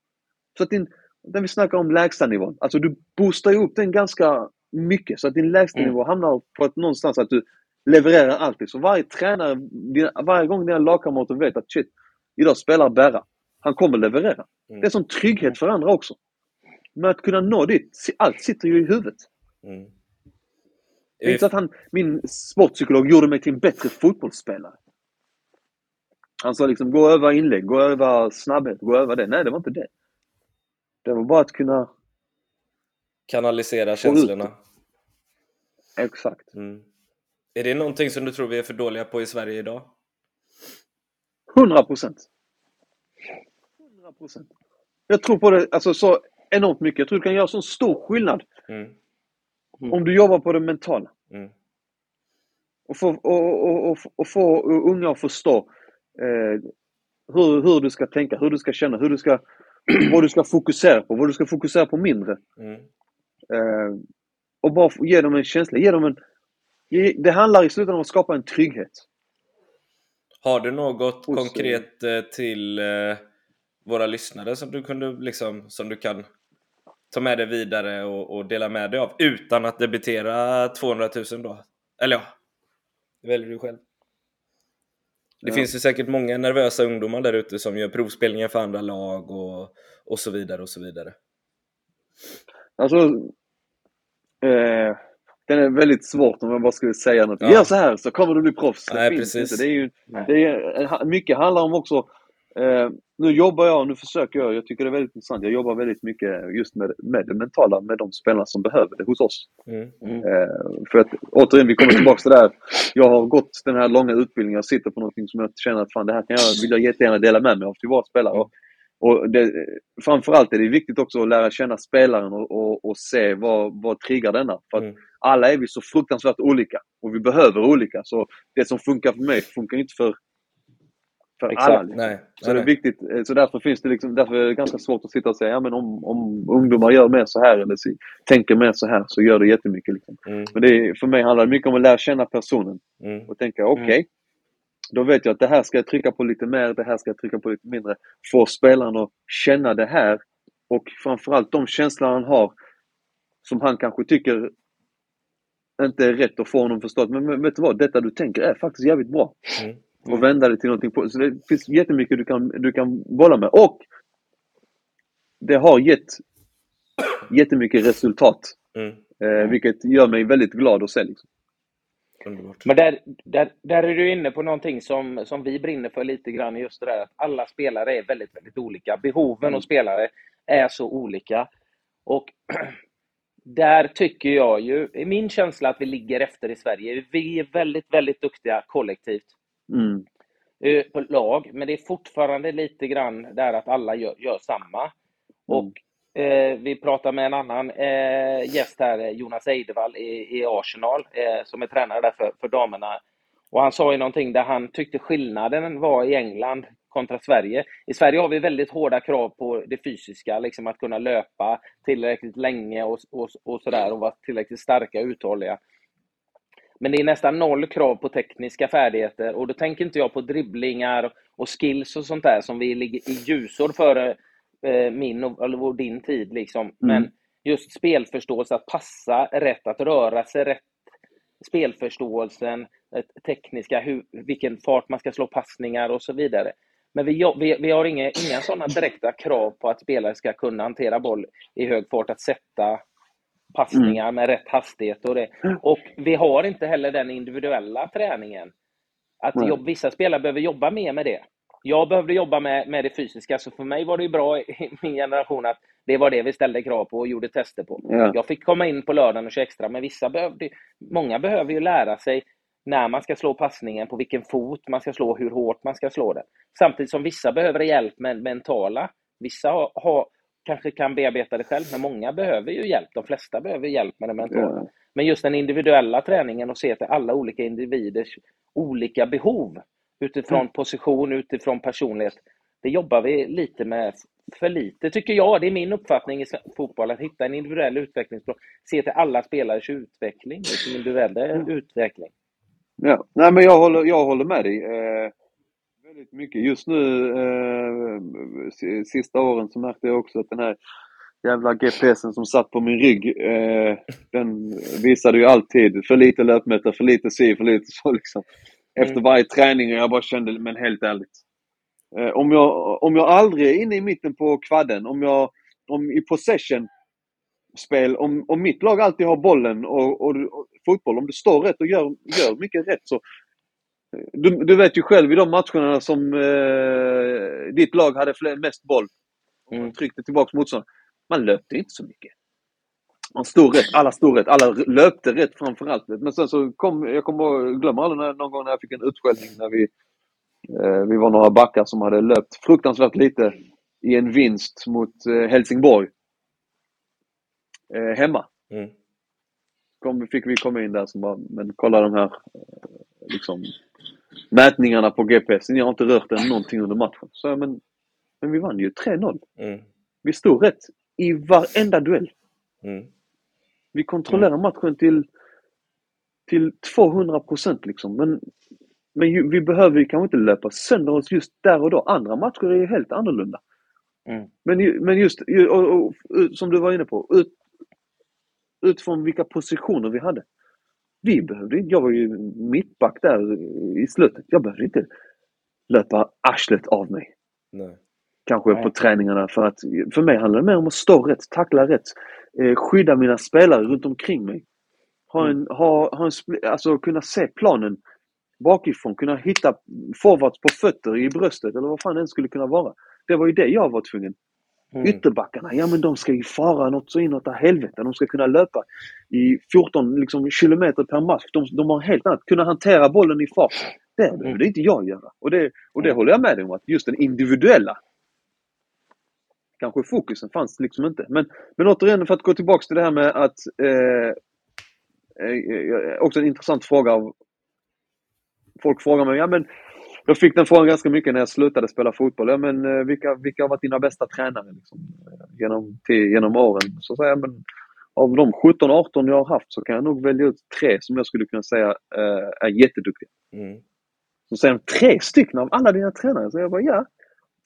Så att din, när vi snackar om lägstanivån, alltså du boostar ju upp den ganska mycket så att din lägstanivå mm. hamnar på att någonstans att du levererar alltid. Så varje tränare, varje gång dina lagkamrater vet att shit, idag spelar Berra. Han kommer leverera. Mm. Det är som trygghet för andra också. Men att kunna nå dit, allt sitter ju i huvudet. Mm. Det är inte så att han, min sportpsykolog gjorde mig till en bättre fotbollsspelare. Han sa liksom, gå över inlägg, gå över snabbhet, gå över det. Nej, det var inte det. Det var bara att kunna... Kanalisera känslorna. Exakt. Mm. Är det någonting som du tror vi är för dåliga på i Sverige idag? 100 procent. 100 procent. Jag tror på det alltså, så enormt mycket. Jag tror det kan göra så stor skillnad. Mm. Mm. Om du jobbar på det mentala. Mm. Och, få, och, och, och, och få unga att förstå eh, hur, hur du ska tänka, hur du ska känna, hur du ska, [CLEARS THROAT] vad du ska fokusera på, vad du ska fokusera på mindre. Mm. Eh, och bara ge dem en känsla, ge dem en... Det handlar i slutändan om att skapa en trygghet. Har du något Hos, konkret eh, till eh, våra lyssnare som du kunde liksom, som du kan ta med det vidare och, och, dela med dig av utan att debitera 200 000 då? Eller ja, det väljer du själv. Det Ja. finns ju säkert många nervösa ungdomar där ute som gör provspelningar för andra lag och, och så vidare och så vidare. Alltså, eh, den är väldigt svårt om jag bara skulle säga något. Ja. Gör så här så kommer du bli proffs. Det Nej, finns precis. inte. Det är ju, det är, mycket handlar om också, eh, nu jobbar jag, nu försöker jag, jag tycker det är väldigt intressant, jag jobbar väldigt mycket just med, med det mentala, med de spelarna som behöver det hos oss. Mm. Mm. Eh, för att återigen, vi kommer tillbaka till det där. Jag har gått den här långa utbildningen, jag sitter på någonting som jag känner att fan det här kan jag, vill jag jättegärna dela med mig av till våra spelare. Och, och det, framförallt är det viktigt också att lära känna spelaren och, och, och se vad, vad triggar denna. För att Mm. alla är vi så fruktansvärt olika och vi behöver olika. Så det som funkar för mig funkar inte för, för Exakt. alla. liksom. Nej, Så det är nej, viktigt. eh, Så därför finns det liksom, därför är det ganska svårt att sitta och säga, ja men om, om ungdomar gör mer så här eller si- tänker mer så här så gör det jättemycket. Liksom. nej. Mm, Men det för mig handlar det mycket om att lära känna personen mm, och tänka okej, då vet jag att det här ska jag trycka på lite mer, det här ska jag trycka på lite mindre. Få spelaren att känna det här och framförallt de känslor han har som han kanske tycker inte är rätt att få honom förstått. Men, men vet du vad, detta du tänker är faktiskt jävligt bra. mm. Och vända det till någonting på. Så det finns jättemycket du kan, du kan bolla med. Och det har gett jättemycket resultat. Mm. Eh, vilket gör mig väldigt glad att se. Liksom. Underbart. Men där, där, där är du inne på någonting som, som vi brinner för lite grann, just det där att alla spelare är väldigt, väldigt olika. Behoven hos spelare är så olika. Och [CLEARS THROAT] där tycker jag ju, i min känsla att vi ligger efter i Sverige. Vi är väldigt, väldigt duktiga kollektivt Mm. eh, på lag, men det är fortfarande lite grann där att alla gör, gör samma. Och eh, vi pratar med en annan eh, gäst här, eh, Jonas Eidevall i, i Arsenal, eh, som är tränare där för, för damerna. Och han sa ju någonting där han tyckte skillnaden var i England kontra Sverige. I Sverige har vi väldigt hårda krav på det fysiska, liksom att kunna löpa tillräckligt länge och, och, och sådär och vara tillräckligt starka och uthålliga. Men det är nästan noll krav på tekniska färdigheter och då tänker inte jag på dribblingar och skills och sånt där som vi ligger i ljusår före min och, eller din tid. Liksom. Men just spelförståelse, att passa rätt, att röra sig rätt, spelförståelsen, eh, tekniska, hur, vilken fart man ska slå passningar och så vidare. Men vi, vi, vi har inga, inga sådana direkta krav på att spelare ska kunna hantera boll i hög fart, att sätta passningar med rätt hastighet och det. Och vi har inte heller den individuella träningen. Att jobb, vissa spelare behöver jobba mer med det. Jag behövde jobba med, med det fysiska, så för mig var det ju bra i min generation att det var det vi ställde krav på och gjorde tester på. Ja. Jag fick komma in på lördagen och köra extra, men vissa behövde, många behöver ju lära sig när man ska slå passningen, på vilken fot man ska slå, hur hårt man ska slå det. Samtidigt som vissa behöver hjälp med mentala. Vissa har, har, kanske kan bearbeta det själv, men många behöver ju hjälp. De flesta behöver hjälp med det mentala. Ja. Men just den individuella träningen och se till alla olika individers olika behov utifrån position, utifrån personlighet. Det jobbar vi lite med för lite, tycker jag. Det är min uppfattning i fotboll, att hitta en individuell utvecklingsplan. Se till alla spelares utveckling, liksom individuell utveckling. Ja, nej men jag håller, jag håller med dig. Eh, väldigt mycket. Just nu, eh, sista åren så märkte jag också att den här jävla GPSen som satt på min rygg, eh, den visade ju alltid för lite löpmeter, för lite si, för lite så liksom. Efter Mm. varje träning och jag bara kände, men helt ärligt. Eh, om, jag, om jag aldrig är inne i mitten på kvadden, om jag, om i possession spel, om, om mitt lag alltid har bollen och, och, och fotboll, om det står rätt och gör, gör mycket rätt så du, du vet ju själv i de matcherna som eh, ditt lag hade fler, mest boll och Mm. tryckte tillbaka motståndaren. Man löpte inte så mycket. Man stod rätt, alla stod rätt, alla löpte rätt framförallt. Men sen så kom, jag kommer glömmer aldrig när, någon gång när jag fick en utskällning när vi, eh, vi var några backar som hade löpt fruktansvärt lite i en vinst mot eh, Helsingborg. Eh, hemma Mm. kom, fick vi komma in där som bara, men kolla de här eh, liksom, mätningarna på GPS. Ni har inte rört den någonting under matchen. Så jag, men, men vi vann ju 3-0. Mm. Vi stod rätt i varenda duell. Mm. Vi kontrollerar matchen till, till 200 procent liksom. Men, men ju, vi behöver ju kanske inte löpa sönder oss just där och då. Andra matcher är ju helt annorlunda. Mm. Men, ju- men just, ju- och, och, och, som du var inne på, ut, utifrån vilka positioner vi hade. Vi behövde inte, jag var ju mittback där i slutet. Jag behövde inte löpa arslet av mig. Nej. Kanske Nej. på träningarna för att, för mig handlar det mer om att stå rätt, tackla rätt, eh, skydda mina spelare runt omkring mig. Ha en, ha, ha en, alltså kunna se planen bakifrån, kunna hitta forwards på fötter, i bröstet eller vad fan det än skulle kunna vara. Det var ju det jag var tvungen. Mm. Ytterbackarna, ja men de ska ju fara något så inåt helvete. De ska kunna löpa i 14 liksom, kilometer per match. De, de har helt annat, kunna hantera bollen i fart. Det behövde inte jag göra. Och det, och det Mm. håller jag med dig om, att just den individuella kanske fokusen fanns liksom inte. Men, men återigen för att gå tillbaks till det här med att eh, eh, också en intressant fråga av folk frågar mig, ja men jag fick den frågan ganska mycket när jag slutade spela fotboll. Ja, men eh, vilka, vilka har varit dina bästa tränare liksom, eh, genom, till, genom åren? Så säger jag, men av de 17-18 jag har haft så kan jag nog välja ut tre som jag skulle kunna säga eh, är jätteduktiga. Mm. Så säger de, tre stycken av alla dina tränare? Så jag bara, ja.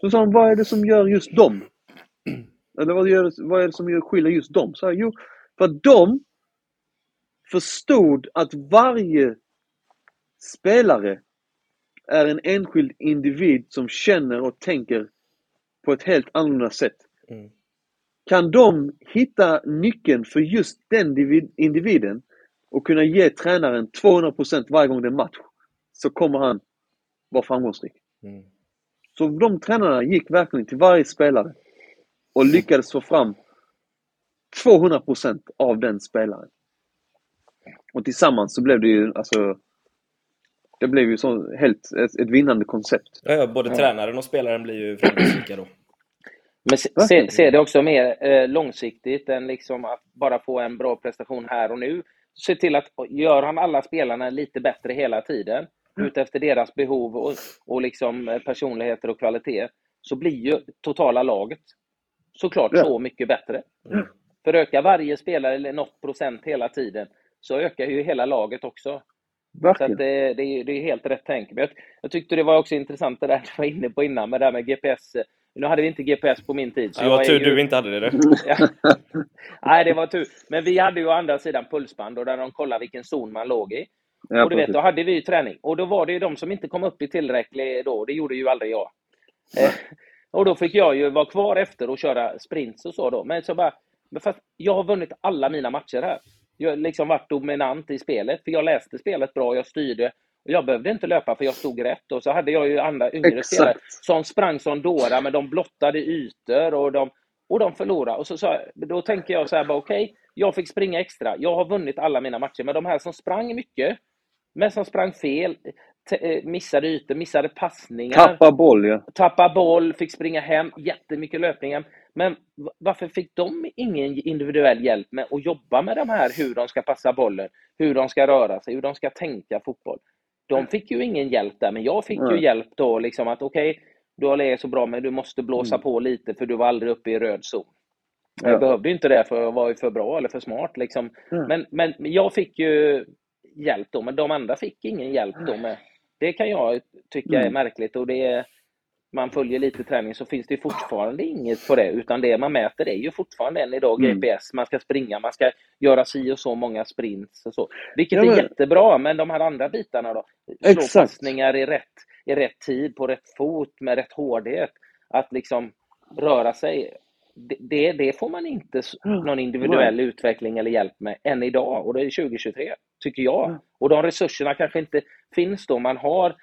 Så sa de, vad är det som gör just dem? Eller vad, gör, vad är det som gör, skiljer just dem? Så jag, jo, för att de förstod att varje spelare är en enskild individ som känner och tänker på ett helt annorlunda sätt. Mm. Kan de hitta nyckeln för just den divi- individen och kunna ge tränaren 200% varje gång det är match, så kommer han vara framgångsrik. Mm. Så de tränarna gick verkligen till varje spelare och lyckades få fram 200% av den spelaren. Och tillsammans så blev det ju alltså det blev ju så helt ett, ett vinnande koncept. Ja, ja, både Ja. tränaren och spelaren blir ju framgångsrika då. Men se, se, se det också mer eh, långsiktigt än liksom att bara få en bra prestation här och nu. Se till att gör han alla spelarna lite bättre hela tiden, utefter deras behov och, och liksom eh, personligheter och kvalitet, så blir ju totala laget såklart Ja. så mycket bättre. Mm. För ökar varje spelare eller något procent hela tiden, så ökar ju hela laget också. Så Verkligen. att det, det, är, det är helt rätt tänk. Men jag, jag tyckte det var också intressant det där du var inne på innan med det här med GPS. Nu hade vi inte GPS på min tid. så Det var tur ju- du inte hade det. [LAUGHS] Ja. Nej, det var tur. Men vi hade ju å andra sidan pulsband och där de kollade vilken zon man låg i. Ja, och du vet, då hade vi ju träning. Och då var det ju de som inte kom upp i tillräcklig då. Det gjorde ju aldrig jag. Och då fick jag ju vara kvar efter och köra sprints och så då. Men så bara, men fast jag har vunnit alla mina matcher här. Jag har liksom varit dominant i spelet, för jag läste spelet bra, jag styrde. Och jag behövde inte löpa för jag stod rätt. Och så hade jag ju andra yngre spelare som sprang som dårar, men de blottade ytor och de, och de förlorade. Och så, så, då tänker jag så här, okej, jag fick springa extra. Jag har vunnit alla mina matcher, men de här som sprang mycket, men som sprang fel, missade ytor, missade passningar, Tappa boll ja. tappa boll, fick springa hem, jättemycket löpningar. Men varför fick de ingen individuell hjälp med att jobba med de här, hur de ska passa bollen, hur de ska röra sig, hur de ska tänka fotboll? De fick ju ingen hjälp där, men jag fick ju Nej. hjälp då, liksom att okej, du har legat så bra, men du måste blåsa Mm. på lite för du var aldrig uppe i röd zon. Ja. Jag behövde ju inte det för jag var ju för bra eller för smart. Liksom. Mm. Men, men men jag fick ju hjälp då, men de andra fick ingen hjälp då. Med. Det kan jag tycka är Mm. märkligt. Och det är, man följer lite träning så finns det ju fortfarande inget på det. Utan det man mäter är ju fortfarande än idag Mm. GPS. Man ska springa, man ska göra si och så många sprints och så. Vilket Ja, men- är jättebra, men de här andra bitarna då? Slå passningar i rätt, i rätt tid, på rätt fot, med rätt hårdhet. Att liksom röra sig. Det, det, får man inte Mm. någon individuell utveckling eller hjälp med än idag. Och det är 2023, tycker jag. Mm. Och de resurserna kanske inte finns då. Man har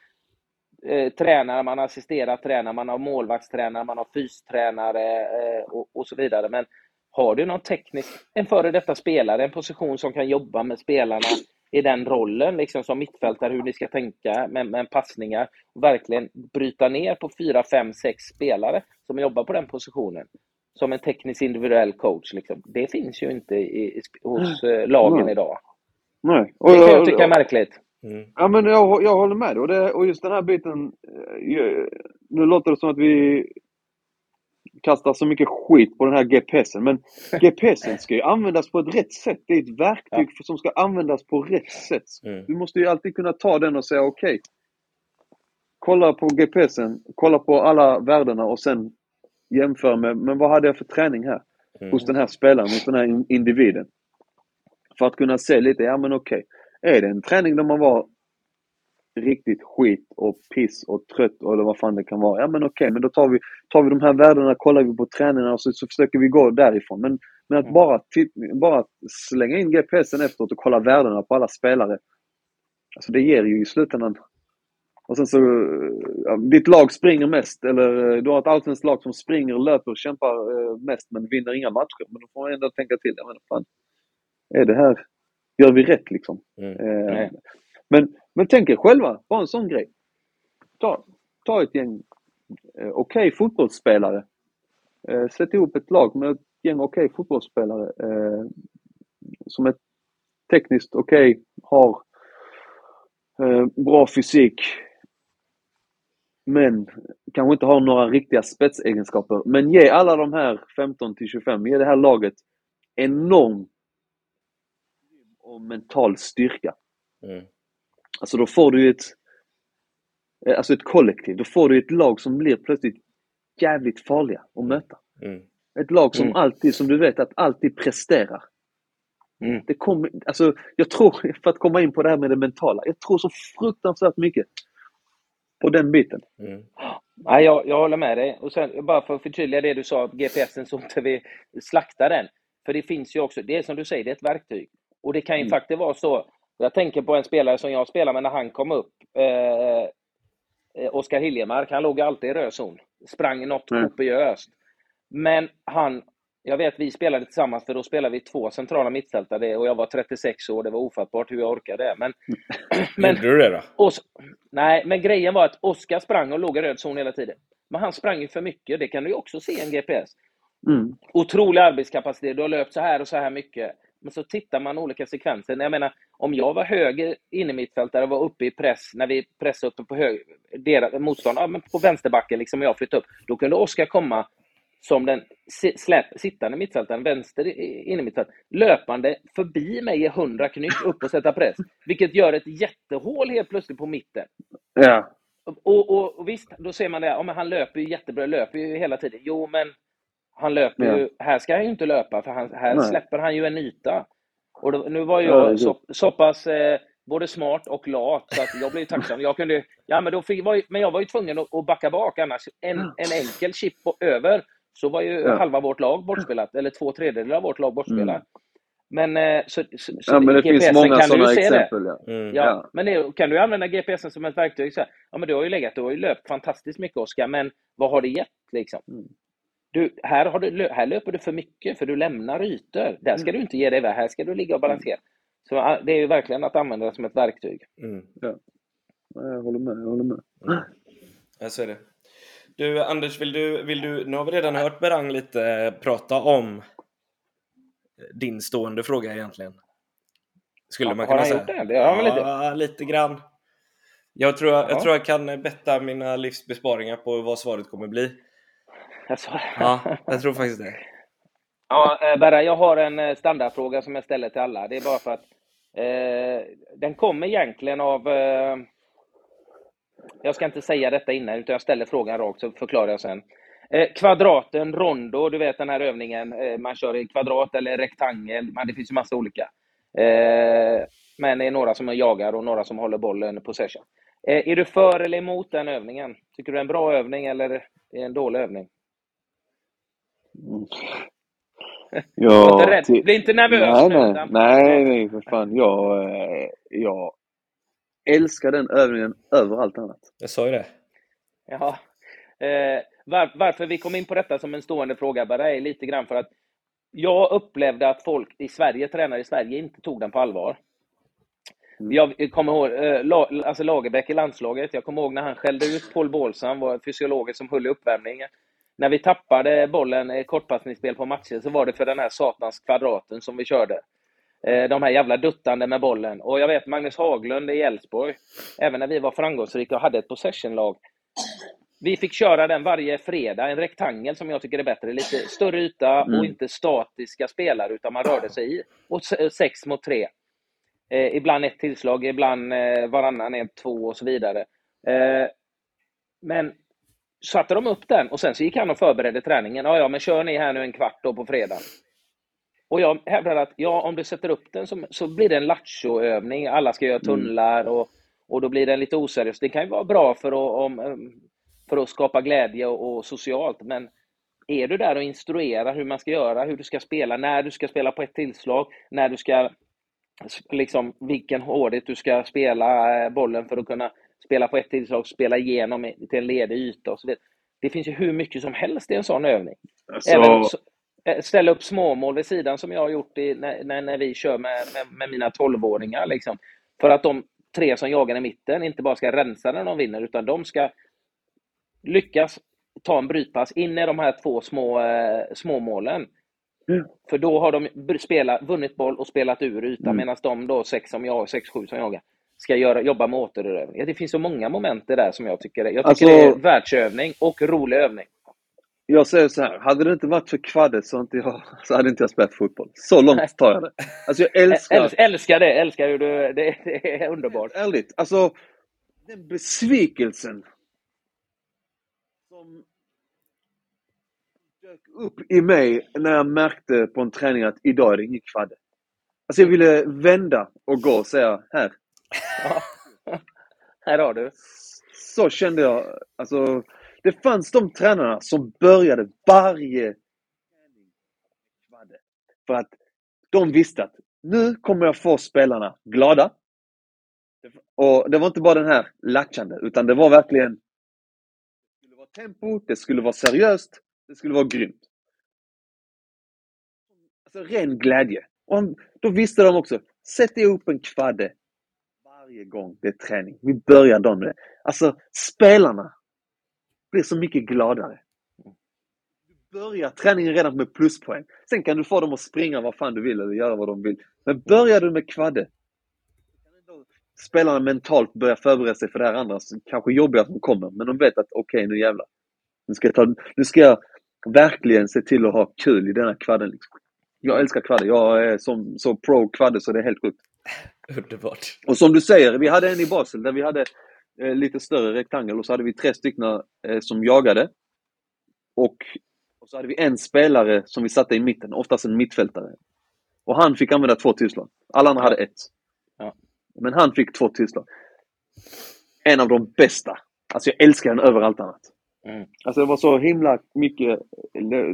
eh, tränare, man har assisterat tränare, man har målvaktstränare, man har fystränare eh, och, och så vidare. Men har du någon teknisk, en före detta spelare, en position som kan jobba med spelarna i den rollen, liksom som mittfältare, hur ni ska tänka med, med passningar, och verkligen bryta ner på fyra, fem, sex spelare som jobbar på den positionen, som en teknisk individuell coach. Liksom. Det finns ju inte i, i, hos eh, lagen Nej. idag. Nej. Och, Det kan jag tycka är märkligt. Mm. Ja men jag, jag håller med. Och, det, och just den här biten. eh, Nu låter det som att vi kastar så mycket skit på den här GPSen. Men [LAUGHS] GPSen ska ju användas på ett rätt sätt. Det är ett verktyg för, som ska användas på rätt sätt. Mm. Du måste ju alltid kunna ta den och säga okej. kolla på GPSen, kolla på alla värdena och sen jämföra med, men vad hade jag för träning här? Mm. Hos den här spelaren, hos den här in- individen. För att kunna se lite, ja men okej. Är det en träning där man var riktigt skit och piss och trött eller vad fan det kan vara. Ja men okej, men då tar vi, tar vi de här värdena, kollar vi på träningarna och så, så försöker vi gå därifrån. Men, men att Mm. bara, bara slänga in GPSen efteråt och kolla värdena på alla spelare. Alltså det ger ju i slutändan och sen så, ja, ditt lag springer mest, eller eh, du har ett allsvenskt lag som springer, löper, kämpar eh, mest men vinner inga matcher. Men då får man ändå tänka till, ja men fan, är det här, gör vi rätt liksom? Mm. Eh, men, men tänk er själva, bara en sån grej. Ta, ta ett gäng eh, okej fotbollsspelare. Eh, sätt ihop ett lag med ett gäng okej fotbollsspelare eh, som är tekniskt okej, har eh, bra fysik. Men kanske inte har några riktiga spetsegenskaper. Men ge alla de här 15 till 25, ge det här laget enorm och mental styrka. Mm. Alltså då får du ett, eh, alltså ett kollektiv. Då får du ett lag som blir plötsligt jävligt farliga att möta. Mm. Ett lag som Mm. alltid, som du vet, att alltid presterar. Mm. Det kommer, alltså, jag tror, för att komma in på det här med det mentala, jag tror så fruktansvärt mycket på den biten. Mm. Nej, jag, jag håller med dig. Och sen, bara för att förtydliga det du sa, GPSen, så inte vi slaktar den. För det finns ju också, det är som du säger, det är ett verktyg. Och det kan ju Mm. faktiskt vara så, jag tänker på en spelare som jag spelade med när han kom upp, eh, eh, Oskar Hiljemark, han låg alltid i röd zon. Sprang något Mm. kopiöst. Men han, jag vet vi spelade tillsammans, för då spelade vi två centrala mittfältare och jag var 36 år, det var ofattbart hur jag orkade det. Men, men Gjorde du det då? Os Nej, men grejen var att Oskar sprang och låg i röd zon hela tiden. Men han sprang ju för mycket, det kan du ju också se i en GPS. Mm. Otrolig arbetskapacitet, du har löpt så här och så här mycket. Men så tittar man olika sekvenser. Jag menar, om jag var höger innermittfältare och var uppe i press, när vi pressade uppe på höger, deras motstånd, ja, men på vänsterbacken liksom, och jag flyttade upp, då kunde Oskar komma som den släp, sittande mittfältaren, vänster i- innermittfältare, löpande förbi mig i 100 knyck upp och sätta press. Vilket gör ett jättehål helt plötsligt på mitten. Ja. Och, och, och visst, då ser man det, ja, men han löper ju jättebra, löper ju hela tiden. Jo, men han löper Ja. ju, här ska han ju inte löpa, för han, här Nej. släpper han ju en yta. Och då, nu var Ja, jag det- så, så pass eh, både smart och lat, så att jag blev tacksam. Jag kunde, ja, men, då fick, var men jag var ju tvungen att, att backa bak, annars en, en enkel chip på, över, så var ju Ja. halva vårt lag bortspelat, eller två tredjedelar av vårt lag bortspelat. Mm. Men, eh, så, så, ja, men det finns GPSen många kan du ju sådana se det. exempel. Ja. Mm. Ja, Ja. men det, kan du använda GPSen som ett verktyg? Så här, ja, men du har ju legat, du har ju löpt fantastiskt mycket Oskar, men vad har det gett? Liksom? Mm. Du, här, har du, här löper du för mycket, för du lämnar ytor. Där ska du inte ge dig iväg, här ska du ligga och balansera. Så det är ju verkligen att använda det som ett verktyg. Mm. Ja, Jag håller med. Jag håller med. Ja, så är det. Du Anders, vill du, vill du, nu har vi redan hört Berang lite prata om din stående fråga egentligen. Skulle Ja, man har kunna han säga. gjort det? Det har han väl lite? Ja, lite grann. Jag tror, jag Ja. tror jag kan betta mina livsbesparingar på vad svaret kommer bli. Alltså, Ja, jag tror faktiskt det. Ja, eh, Berra, jag har en eh, standardfråga som jag ställer till alla. Det är bara för att eh, den kommer egentligen av... Eh, jag ska inte säga detta innan, utan jag ställer frågan rakt så förklarar jag sen. Eh, kvadraten, rondo, du vet den här övningen. Eh, man kör i kvadrat eller rektangel. Man, det finns ju massa olika. Eh, men det är några som jagar och några som håller bollen possession. Eh, är du för eller emot den övningen? Tycker du det är en bra övning eller är det en dålig övning? Mm. Ja, Bli inte nervös Nej, nu, nej, utan- nej, nej, för fan. Jag, eh, jag älskar den övningen över allt annat. Jag sa ju det. Ja. Eh, var, varför vi kom in på detta som en stående fråga bara är lite grann för att jag upplevde att folk i Sverige, tränare i Sverige, inte tog den på allvar. Mm. Jag kommer ihåg eh, la, alltså Lagerbäck i landslaget. Jag kommer ihåg när han skällde ut Paul Bålsam, var fysiologen som höll i uppvärmningen. När vi tappade bollen i kortpassningsspel på matcher så var det för den här satans kvadraten som vi körde. Eh, De här jävla duttande med bollen. Och jag vet Magnus Haglund i Elfsborg, även när vi var framgångsrika och hade ett possessionlag. Vi fick köra den varje fredag, en rektangel som jag tycker är bättre. Lite större yta och Mm. inte statiska spelare, utan man rörde sig i. Och se- sex mot tre. Eh, ibland ett tillslag, ibland eh, varannan, en, två och så vidare. Eh, men satte de upp den och sen så gick han och förberedde träningen. Ja, ja, men kör ni här nu en kvart då på fredag. Och jag hävdar att ja, om du sätter upp den så, så blir det en lattjoövning. Alla ska göra tunnlar och, och då blir den lite oseriös. Det kan ju vara bra för att, om, eh, för att skapa glädje och, och socialt, men är du där och instruerar hur man ska göra, hur du ska spela, när du ska spela på ett tillslag, när du ska liksom vilken hårdhet du ska spela eh, bollen för att kunna spela på ett tillslag, spela igenom till en ledig yta och så vidare. Det finns ju hur mycket som helst i en sån övning. Alltså... Eh, ställa upp småmål vid sidan som jag har gjort i, när, när vi kör med, med, med mina tolvåringar. Liksom. För att de tre som jagar i mitten inte bara ska rensa när de vinner, utan de ska lyckas ta en brytpass in i de här två små, eh, små målen. Mm. För då har de spelat, vunnit boll och spelat ur ytan, mm. medan de då, sex, som jag, sex, sju som jagar, ska göra, jobba med återerövring. Ja, det finns så många moment där som jag tycker, jag tycker alltså, det är världsövning och rolig övning. Jag säger så här, hade det inte varit för kvaddet så, inte jag, så hade inte jag spelat fotboll. Så långt tar jag det. Alltså jag älskar... Äl, älskar det, älskar hur du, det, det är underbart. Ärligt, alltså den besvikelsen som dök upp i mig när jag märkte på en träning att idag är det inget kvadde. Alltså jag ville vända och gå och säga här. Ja. här har du. Så kände jag. Alltså, det fanns de tränarna som började varje träning kvadde. För att de visste att nu kommer jag få spelarna glada. Och det var inte bara den här latchande, utan det var verkligen det skulle vara tempo, det skulle vara seriöst, det skulle vara grymt. Alltså ren glädje. Och då visste de också, sätt ihop en kvadde varje gång det är träning. Vi börjar dagen med det. Alltså spelarna blir så mycket gladare. Du börjar träningen redan med pluspoäng. Sen kan du få dem att springa vad fan du vill eller göra vad de vill. Men börjar du med kvadde spelarna mentalt börjar förbereda sig för det här andra, kanske jobbiga som kommer, men de vet att okej, okay, nu jävlar. Nu ska, jag ta, nu ska jag verkligen se till att ha kul i denna kvadden. Liksom. Jag älskar kvadde. Jag är som, så pro kvadde så det är helt sjukt. Underbart. Och som du säger, vi hade en i Basel där vi hade lite större rektangel och så hade vi tre stycken eh, som jagade. Och, och, så hade vi en spelare som vi satte i mitten, oftast en mittfältare. Och han fick använda två tillslag. Alla andra hade ett. Ja. Men han fick två tillslag. En av de bästa. Alltså jag älskar den över allt annat. Mm. Alltså det var så himla mycket.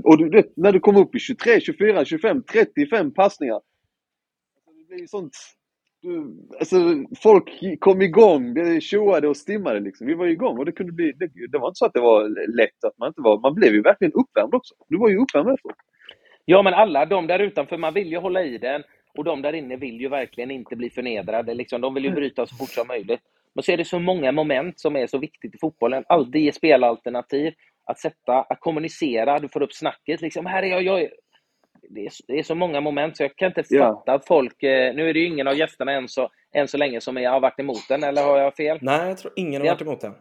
Och du vet, när du kom upp i 23, 24, 25, 35 passningar. Alltså det blir sånt... Eh, alltså folk kom igång, det tjoade och stimmade liksom. Vi var igång och det kunde bli... Det, det, var inte så att det var lätt att man inte var... Man blev ju verkligen uppvärmd också. Du var ju uppvärmd efteråt. Ja men alla de där utanför, man vill ju hålla i den. Och de där inne vill ju verkligen inte bli förnedrade. Liksom. De vill ju bryta så fort som möjligt. Men så är det så många moment som är så viktigt i fotbollen. Alltid ge spelalternativ, att sätta, att kommunicera, du får upp snacket. Liksom, här är jag, jag är... Det, är, det är så många moment så jag kan inte fatta att folk... Eh, nu är det ju ingen av gästerna än så, än så länge som är, har varit emot den, eller har jag fel? Nej, jag tror ingen har varit emot den.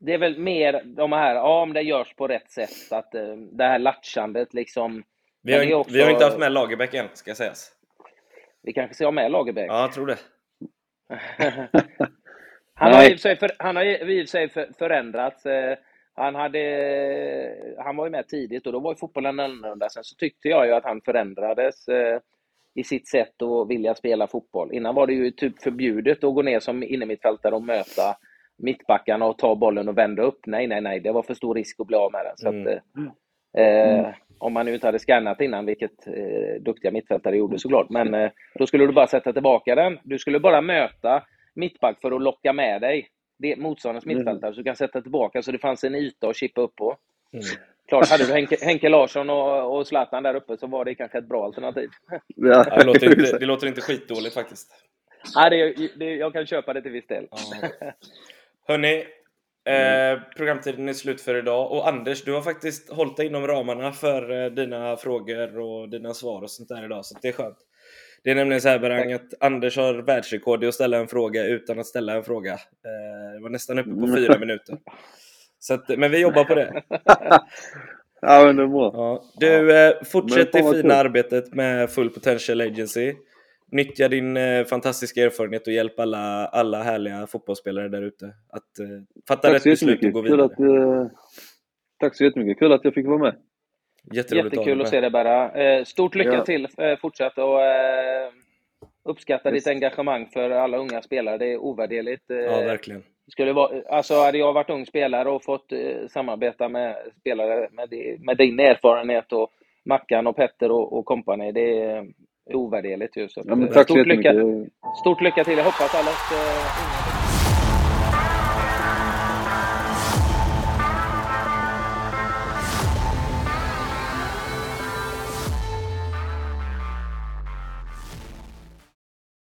Det är väl mer de här, ja om det görs på rätt sätt, att eh, det här latchandet liksom... Vi har, också, vi har inte haft med Lagerbäck än, ska sägas. Vi kanske ska ha med Lagerbäck? Ja, jag tror det. [LAUGHS] Han har, för han har i och för sig för, förändrats. Eh, han, hade, han var ju med tidigt och då var ju fotbollen annorlunda. Sen så tyckte jag ju att han förändrades eh, i sitt sätt att vilja spela fotboll. Innan var det ju typ förbjudet att gå ner som innermittfältare och möta mittbackarna och ta bollen och vända upp. Nej, nej, nej, det var för stor risk att bli av med den. Så mm. att, eh, mm. Om man nu inte hade skannat innan, vilket eh, duktiga mittfältare gjorde såklart, men eh, då skulle du bara sätta tillbaka den. Du skulle bara möta mittback för att locka med dig motståndarens mm. mittfältare, så du kan sätta tillbaka så det fanns en yta att chippa upp på. Mm. Klart, hade du Henke, Henke Larsson och, och Zlatan där uppe så var det kanske ett bra alternativ. [LAUGHS] Ja, det, låter inte, [LAUGHS] det låter inte skitdåligt faktiskt. Nej, det, det, jag kan köpa det till viss del. Ja. Hörni, eh, programtiden är slut för idag och Anders, du har faktiskt hållit dig inom ramarna för eh, dina frågor och dina svar och sånt där idag, så det är skönt. Det är nämligen så här Berang, att Anders har världsrekord i att ställa en fråga utan att ställa en fråga. Eh, det var nästan uppe på fyra minuter. Så att, men vi jobbar på det. [LAUGHS] ja, men det är bra. Ja. Du, eh, fortsätt det fina arbetet med Full Potential Agency. Nyttja din eh, fantastiska erfarenhet och hjälp alla, alla härliga fotbollsspelare där ute att eh, fatta tack rätt beslut och gå vidare. Att, eh, tack så jättemycket. Kul att jag fick vara med. Jättekul att, att se dig Berra. Eh, stort lycka ja. till eh, fortsatt och eh, uppskattar Yes. ditt engagemang för alla unga spelare. Det är ovärderligt. Ja, verkligen. skulle vara, alltså hade jag varit ung spelare och fått samarbeta med spelare med, di- med din erfarenhet och Mackan och Petter och, och kompani, det är ovärderligt. Ju. Så, Ja, men tack så stort, lycka, jättemycket. stort lycka till! Jag hoppas alla unga